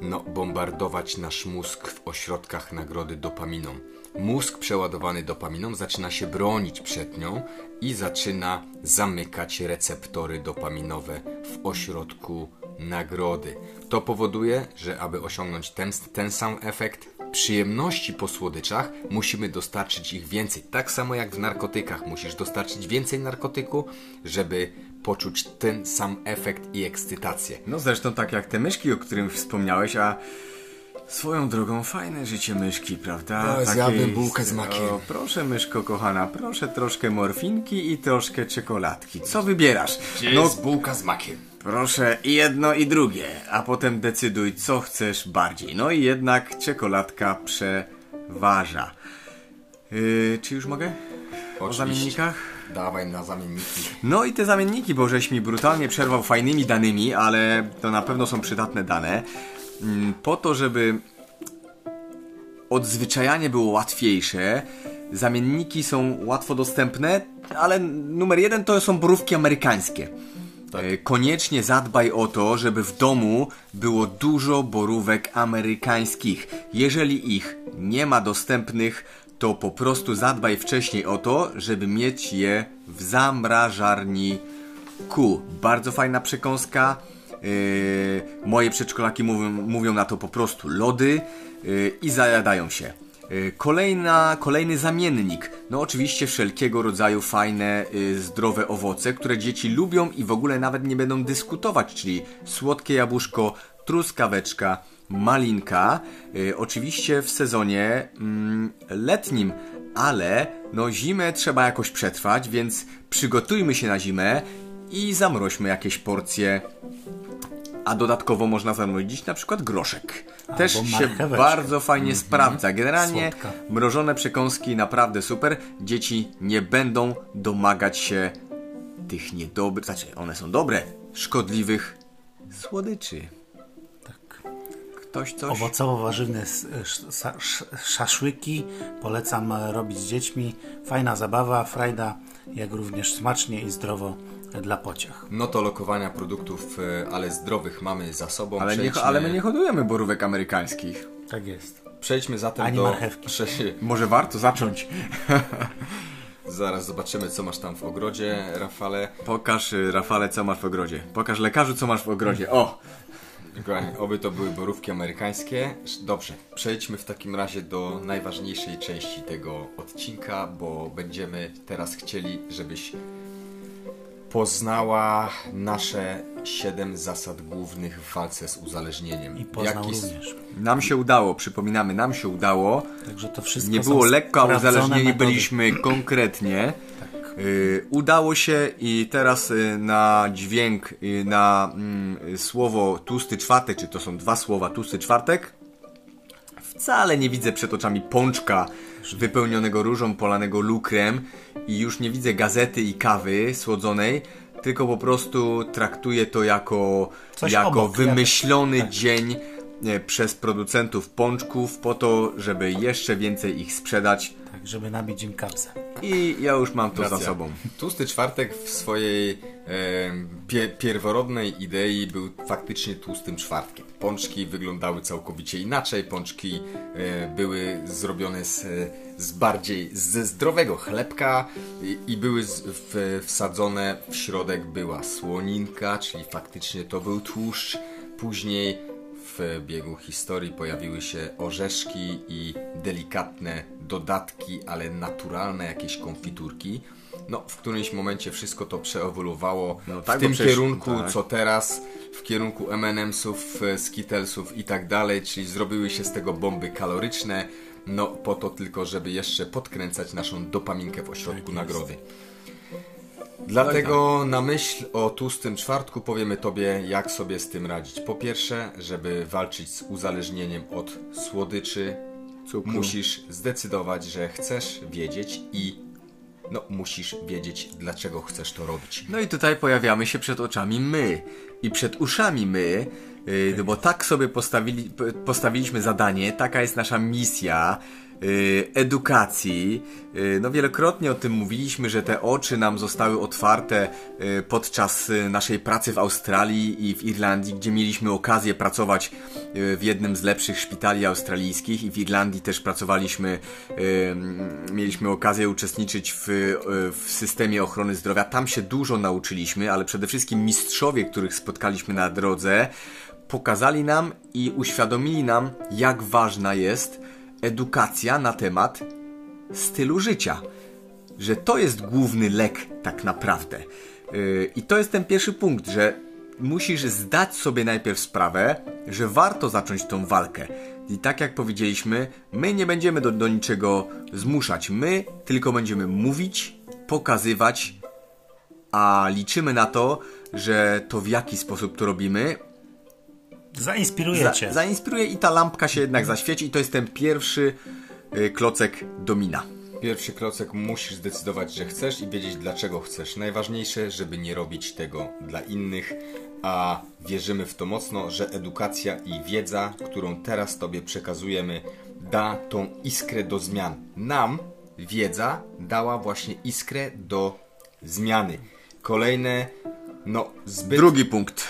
no, bombardować nasz mózg w ośrodkach nagrody dopaminą. Mózg przeładowany dopaminą zaczyna się bronić przed nią i zaczyna zamykać receptory dopaminowe w ośrodku nagrody. To powoduje, że aby osiągnąć ten, ten sam efekt przyjemności po słodyczach, musimy dostarczyć ich więcej. Tak samo jak w narkotykach, musisz dostarczyć więcej narkotyku, żeby poczuć ten sam efekt i ekscytację. No zresztą tak jak te myszki, o którym wspomniałeś, a swoją drogą fajne życie myszki, prawda? No, zjadłbym bułkę z makiem. O, proszę myszko kochana, proszę troszkę morfinki i troszkę czekoladki. Co wybierasz? No, bułka z makiem. Proszę i jedno i drugie, a potem decyduj, co chcesz bardziej. No i jednak czekoladka przeważa. Yy, czy już mogę? O Oczywiście. zamiennikach? Dawaj na zamienniki. No i te zamienniki, bo żeś mi brutalnie przerwał fajnymi danymi, ale to na pewno są przydatne dane. Mm, Po to, żeby odzwyczajanie było łatwiejsze, zamienniki są łatwo dostępne, ale numer jeden to są borówki amerykańskie. E, Koniecznie zadbaj o to, żeby w domu było dużo borówek amerykańskich. Jeżeli ich nie ma dostępnych, to po prostu zadbaj wcześniej o to, żeby mieć je w zamrażarniku. Bardzo fajna przekąska. Yy, moje przedszkolaki mówią, mówią na to po prostu lody yy, i zajadają się. Yy, Kolejna, kolejny zamiennik. No oczywiście wszelkiego rodzaju fajne, yy, zdrowe owoce, które dzieci lubią i w ogóle nawet nie będą dyskutować, czyli słodkie jabłuszko, truskaweczka, malinka. Yy, oczywiście w sezonie mm, letnim, ale no zimę trzeba jakoś przetrwać, więc przygotujmy się na zimę i zamroźmy jakieś porcje a dodatkowo można zamrozić na przykład groszek. Też się bardzo fajnie sprawdza. Generalnie Słodka. mrożone przekąski naprawdę super. Dzieci nie będą domagać się tych niedobrych, znaczy one są dobre, szkodliwych słodyczy. Tak. Ktoś coś? Owocowo-warzywne szaszłyki polecam robić z dziećmi. Fajna zabawa, frajda, jak również smacznie i zdrowo dla pociech. No to lokowania produktów, e, ale zdrowych mamy za sobą. Ale, nie, ale my nie hodujemy borówek amerykańskich. Tak jest. Przejdźmy zatem Ani do... marchewki. Prze- [laughs] [laughs] Może warto zacząć. Zaraz zobaczymy, co masz tam w ogrodzie, Rafale. Pokaż, y, Rafale, co masz w ogrodzie. Pokaż lekarzu, co masz w ogrodzie. O! Oby to były borówki amerykańskie. Dobrze, przejdźmy w takim razie do najważniejszej części tego odcinka, bo będziemy teraz chcieli, żebyś poznała nasze 7 zasad głównych w walce z uzależnieniem. I poznał Jaki- również. Nam się udało, przypominamy, nam się udało. Także to wszystko Nie było lekko, a uzależnieni metody. byliśmy konkretnie. Tak. Y, udało się i teraz y, na dźwięk, y, na mm, słowo tłusty czwartek, czy to są dwa słowa tłusty czwartek, wcale nie widzę przed oczami pączka wypełnionego różą, polanego lukrem i już nie widzę gazety i kawy słodzonej, tylko po prostu traktuję to jako, Coś jako obok, wymyślony tak. dzień e, przez producentów pączków po to, żeby jeszcze więcej ich sprzedać Tak, żeby nabić im kapsę. I ja już mam to Racja. za sobą. Tłusty czwartek w swojej e, pie, pierworodnej idei był faktycznie tłustym czwartkiem. Pączki wyglądały całkowicie inaczej. Pączki e, były zrobione z, z bardziej ze zdrowego chlebka i, i były z, w, wsadzone w środek była słoninka, czyli faktycznie to był tłuszcz. Później w biegu historii pojawiły się orzeszki i delikatne dodatki, ale naturalne jakieś konfiturki. No, w którymś momencie wszystko to przeewoluowało No tak, w tym przecież- kierunku, tak. co teraz, w kierunku M&M'sów, e, Skittlesów i tak dalej, czyli zrobiły się z tego bomby kaloryczne, no po to tylko, żeby jeszcze podkręcać naszą dopaminkę w ośrodku nagrody. Dlatego na myśl o tłustym czwartku powiemy Tobie, jak sobie z tym radzić. Po pierwsze, żeby walczyć z uzależnieniem od słodyczy, Cukru. musisz zdecydować, że chcesz wiedzieć i no, musisz wiedzieć, dlaczego chcesz to robić. No i tutaj pojawiamy się przed oczami my i przed uszami my, no bo tak sobie postawili, postawiliśmy zadanie, taka jest nasza misja edukacji. Yy, no wielokrotnie o tym mówiliśmy, że te oczy nam zostały otwarte yy, podczas naszej pracy w Australii i w Irlandii, gdzie mieliśmy okazję pracować w jednym z lepszych szpitali australijskich i w Irlandii też pracowaliśmy, mieliśmy okazję uczestniczyć w, w systemie ochrony zdrowia. Tam się dużo nauczyliśmy, ale przede wszystkim mistrzowie, których spotkaliśmy na drodze, pokazali nam i uświadomili nam, jak ważna jest edukacja na temat stylu życia. Że to jest główny lek, tak naprawdę. Yy, I to jest ten pierwszy punkt, że musisz zdać sobie najpierw sprawę, że warto zacząć tą walkę. I tak jak powiedzieliśmy, my nie będziemy do, do niczego zmuszać. My tylko będziemy mówić, pokazywać, a liczymy na to, że to w jaki sposób to robimy, Zainspiruję za, cię. zainspiruje i ta lampka się jednak zaświeci i to jest ten pierwszy y, klocek domina. Pierwszy klocek musisz zdecydować, że chcesz i wiedzieć dlaczego chcesz. Najważniejsze, żeby nie robić tego dla innych, a wierzymy w to mocno, że edukacja i wiedza, którą teraz Tobie przekazujemy, da tą iskrę do zmian. Nam wiedza dała właśnie iskrę do zmiany. Kolejne, no zbyt... Drugi punkt,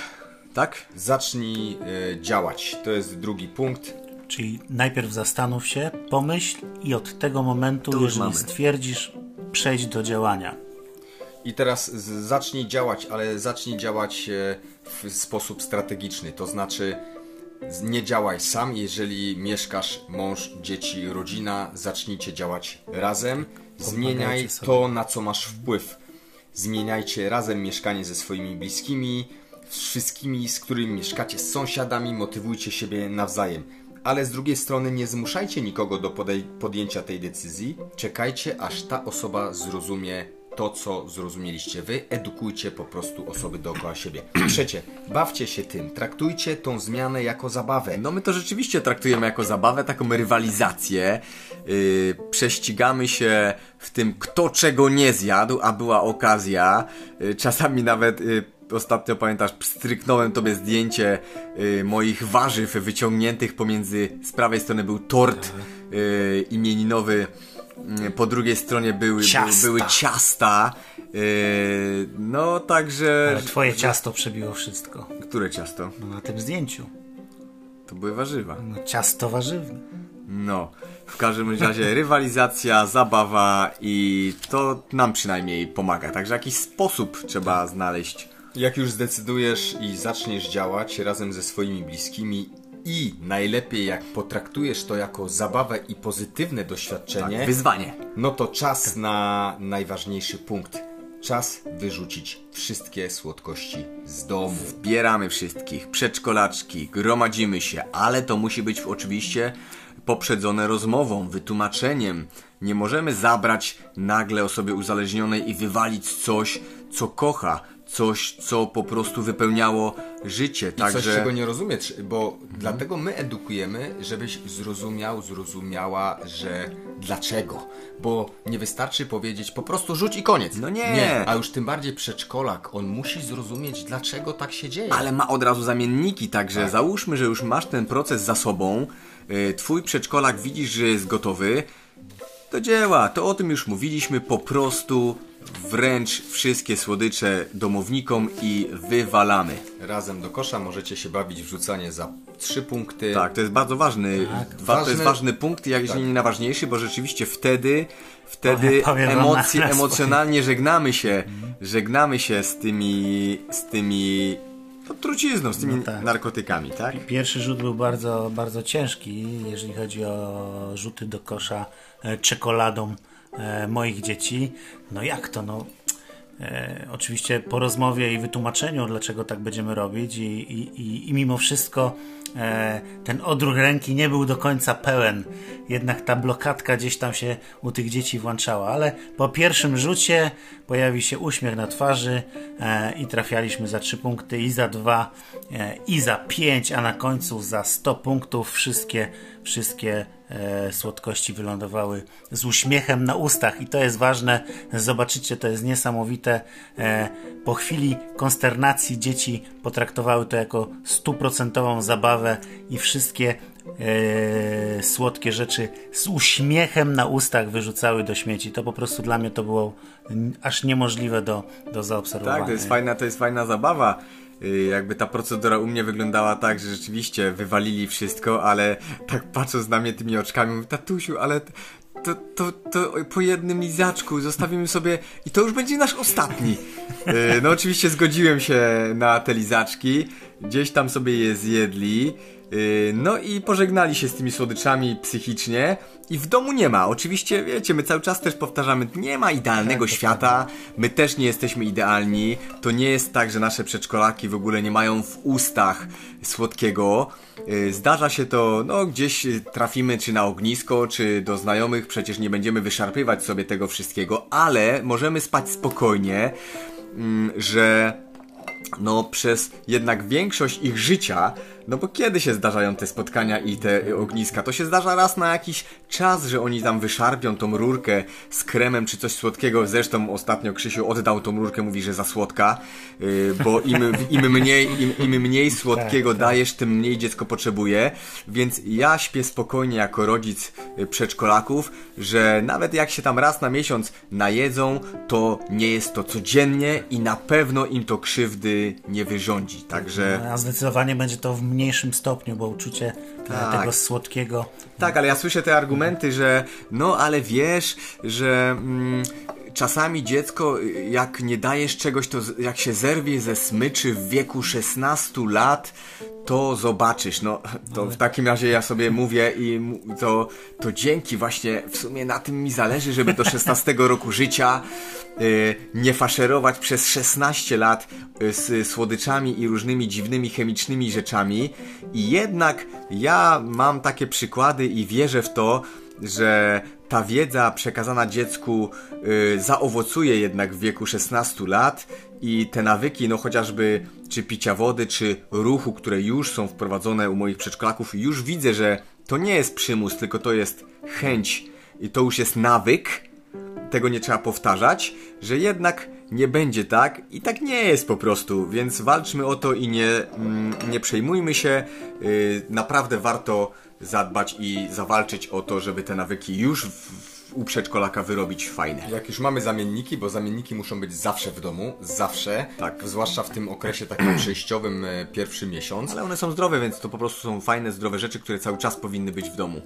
tak? Zacznij e, działać. To jest drugi punkt. Czyli najpierw zastanów się, pomyśl i od tego momentu, To już jeżeli mamy. stwierdzisz, przejdź do działania. I teraz zacznij działać, ale zacznij działać e, w sposób strategiczny. To znaczy, nie działaj sam, jeżeli mieszkasz, mąż, dzieci, rodzina, zacznijcie działać razem. Zmieniaj sobie. to, na co masz wpływ. Zmieniajcie razem mieszkanie ze swoimi bliskimi, z wszystkimi, z którymi mieszkacie, z sąsiadami, motywujcie siebie nawzajem. Ale z drugiej strony nie zmuszajcie nikogo do podjęcia tej decyzji. Czekajcie, aż ta osoba zrozumie to, co zrozumieliście wy. Edukujcie po prostu osoby dookoła siebie. [clears throat] Trzecie, bawcie się tym. Traktujcie tą zmianę jako zabawę. No my to rzeczywiście traktujemy jako zabawę, taką rywalizację. Yy, prześcigamy się w tym, kto czego nie zjadł, a była okazja. Yy, czasami nawet yy, ostatnio pamiętasz, stryknąłem tobie zdjęcie yy, moich warzyw wyciągniętych pomiędzy, z prawej strony był tort yy, imieninowy, yy, po drugiej stronie były, Ciasta. były ciasta. Yy, no także... Ale twoje ciasto przebiło wszystko. Które ciasto? No, na tym zdjęciu. To były warzywa. No, ciasto warzywne. No, w każdym razie [laughs] rywalizacja, zabawa i to nam przynajmniej pomaga. Także jakiś sposób trzeba znaleźć. Jak już zdecydujesz i zaczniesz działać razem ze swoimi bliskimi i najlepiej jak potraktujesz to jako zabawę i pozytywne doświadczenie, Tak, wyzwanie. no to czas na najważniejszy punkt. Czas wyrzucić wszystkie słodkości z domu. Bieramy wszystkich, przedszkolaczki, gromadzimy się, ale to musi być oczywiście poprzedzone rozmową, wytłumaczeniem. Nie możemy zabrać nagle osobie uzależnionej i wywalić coś, co kocha, coś, co po prostu wypełniało życie. I Także coś, czego nie rozumiesz, bo dlatego my edukujemy, żebyś zrozumiał, zrozumiała, że dlaczego. Bo nie wystarczy powiedzieć po prostu rzuć i koniec. No nie. nie. A już tym bardziej przedszkolak, on musi zrozumieć, dlaczego tak się dzieje. Ale ma od razu zamienniki, także Tak. załóżmy, że już masz ten proces za sobą, y, twój przedszkolak widzisz, że jest gotowy, do dzieła, to o tym już mówiliśmy, po prostu wręcz wszystkie słodycze domownikom i wywalamy. Razem do kosza możecie się bawić w rzucanie za trzy punkty. Tak, to jest bardzo ważny, wa- to jest Ważny- ważny punkt, jak jeżeli Tak. nie najważniejszy, bo rzeczywiście wtedy, wtedy Powiem- powiem wam emocje, na- na emocjonalnie żegnamy się, żegnamy się z tymi, z tymi no, trucizną, z tymi No tak. narkotykami, tak? Pierwszy rzut był bardzo, bardzo ciężki, jeżeli chodzi o rzuty do kosza e, czekoladą e, moich dzieci. No jak to? No, e, oczywiście po rozmowie i wytłumaczeniu, dlaczego tak będziemy robić, i, i, i, i mimo wszystko e, ten odruch ręki nie był do końca pełen. Jednak ta blokadka gdzieś tam się u tych dzieci włączała, ale po pierwszym rzucie pojawił się uśmiech na twarzy e, i trafialiśmy za 3 punkty i za 2 e, i za 5, a na końcu za 100 punktów wszystkie, wszystkie słodkości wylądowały z uśmiechem na ustach i to jest ważne. Zobaczycie, to jest niesamowite. E, po chwili konsternacji dzieci potraktowały to jako stuprocentową zabawę i wszystkie e, słodkie rzeczy z uśmiechem na ustach wyrzucały do śmieci. To po prostu dla mnie to było aż niemożliwe do, do zaobserwowania. Tak, to jest fajna, to jest fajna zabawa. Y, Jakby ta procedura u mnie wyglądała tak, że rzeczywiście wywalili wszystko, ale tak patrząc na mnie tymi oczkami, mówię, tatusiu, ale to, to, to po jednym lizaczku zostawimy sobie i to już będzie nasz ostatni. Y, No oczywiście zgodziłem się na te lizaczki, gdzieś tam sobie je zjedli. Y, No i pożegnali się z tymi słodyczami psychicznie i w domu nie ma. Oczywiście, wiecie, my cały czas też powtarzamy, nie ma idealnego świata, my też nie jesteśmy idealni. To nie jest tak, że nasze przedszkolaki w ogóle nie mają w ustach słodkiego. Y, Zdarza się to, no gdzieś trafimy czy na ognisko, czy do znajomych, przecież nie będziemy wyszarpywać sobie tego wszystkiego, ale możemy spać spokojnie, mm, że no przez jednak większość ich życia, no bo kiedy się zdarzają te spotkania i te ogniska? To się zdarza raz na jakiś czas, że oni tam wyszarpią tą rurkę z kremem czy coś słodkiego. Zresztą ostatnio Krzysiu oddał tą rurkę, mówi, że za słodka, yy, bo im, im, mniej, im, im mniej słodkiego dajesz, tym mniej dziecko potrzebuje. Więc ja śpię spokojnie jako rodzic y, przedszkolaków, że nawet jak się tam raz na miesiąc najedzą, to nie jest to codziennie i na pewno im to krzywdy nie wyrządzi. Także A zdecydowanie będzie to w mniejszym stopniu, bo uczucie e, Tak. tego słodkiego tak, ale ja słyszę te argumenty, że no ale wiesz, że mm, czasami dziecko jak nie dajesz czegoś, to jak się zerwie ze smyczy w wieku 16 lat, to zobaczysz. No to w takim razie ja sobie mówię i to, to dzięki właśnie w sumie na tym mi zależy, żeby do 16 roku życia y, nie faszerować przez 16 lat y, z słodyczami i różnymi dziwnymi chemicznymi rzeczami. I jednak ja mam takie przykłady i wierzę w to, że ta wiedza przekazana dziecku y, zaowocuje jednak w wieku 16 lat i te nawyki, no chociażby czy picia wody, czy ruchu, które już są wprowadzone u moich przedszkolaków, już widzę, że to nie jest przymus, tylko to jest chęć i to już jest nawyk, tego nie trzeba powtarzać, że jednak nie będzie tak i tak nie jest po prostu, więc walczmy o to i nie, mm, nie przejmujmy się. Yy, naprawdę warto zadbać i zawalczyć o to, żeby te nawyki już w, u przedszkolaka wyrobić fajne. Jak już mamy zamienniki, bo zamienniki muszą być zawsze w domu, zawsze, Tak. zwłaszcza w tym okresie takim [clears throat] przejściowym, e, pierwszy miesiąc. Ale one są zdrowe, więc to po prostu są fajne, zdrowe rzeczy, które cały czas powinny być w domu.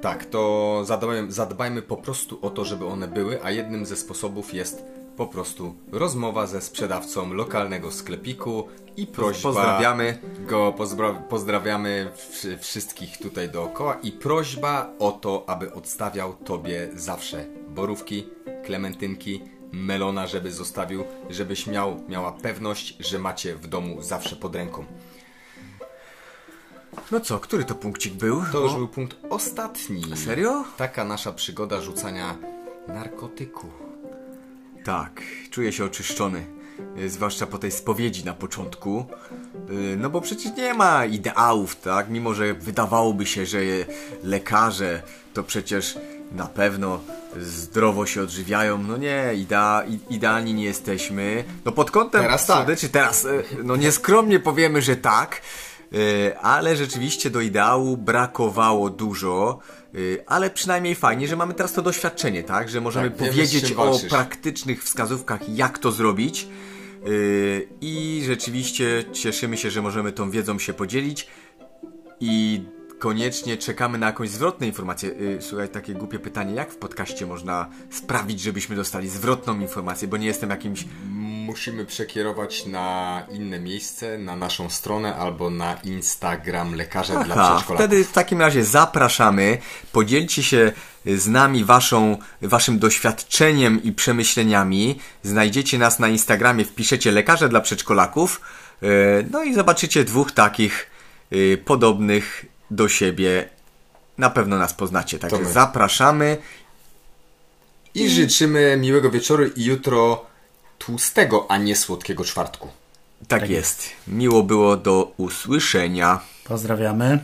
Tak, to zadbajmy, zadbajmy po prostu o to, żeby one były, a jednym ze sposobów jest po prostu rozmowa ze sprzedawcą lokalnego sklepiku i prośba. Pozdrawiamy. Go pozdra pozdrawiamy wszy- wszystkich tutaj dookoła i prośba o to, aby odstawiał tobie zawsze borówki, klementynki, melona, żeby zostawił, żebyś miał, miała pewność, że macie w domu zawsze pod ręką. No co, który to punkcik był? To już był punkt ostatni. Serio? Taka nasza przygoda rzucania narkotyku. Tak, czuję się oczyszczony. y, Zwłaszcza po tej spowiedzi na początku. Y, No bo przecież nie ma ideałów, tak? Mimo, że wydawałoby się, że lekarze to przecież na pewno zdrowo się odżywiają. No nie, idea, idealni nie jesteśmy. No pod kątem Teraz tak. słodyczy, teraz, e, no nieskromnie powiemy, że tak, ale rzeczywiście do ideału brakowało dużo. E, Ale przynajmniej fajnie, że mamy teraz to doświadczenie, tak? Że możemy Tak, powiedzieć o walczysz. praktycznych wskazówkach, jak to zrobić. Yy, I rzeczywiście cieszymy się, że możemy tą wiedzą się podzielić i koniecznie czekamy na jakąś zwrotną informację. Yy, Słuchaj, takie głupie pytanie, jak w podcaście można sprawić, żebyśmy dostali zwrotną informację, bo nie jestem jakimś... Musimy przekierować na inne miejsce, na naszą stronę albo na Instagram lekarza dla Aha, przedszkolaków. wtedy w takim razie zapraszamy, podzielcie się z nami waszą, waszym doświadczeniem i przemyśleniami. Znajdziecie nas na Instagramie, wpiszecie lekarze dla przedszkolaków, yy, no i zobaczycie dwóch takich yy, podobnych do siebie. Na pewno nas poznacie, także my. zapraszamy. I życzymy miłego wieczoru i jutro tłustego, a nie słodkiego czwartku. Tak, jest. Miło było do usłyszenia. Pozdrawiamy.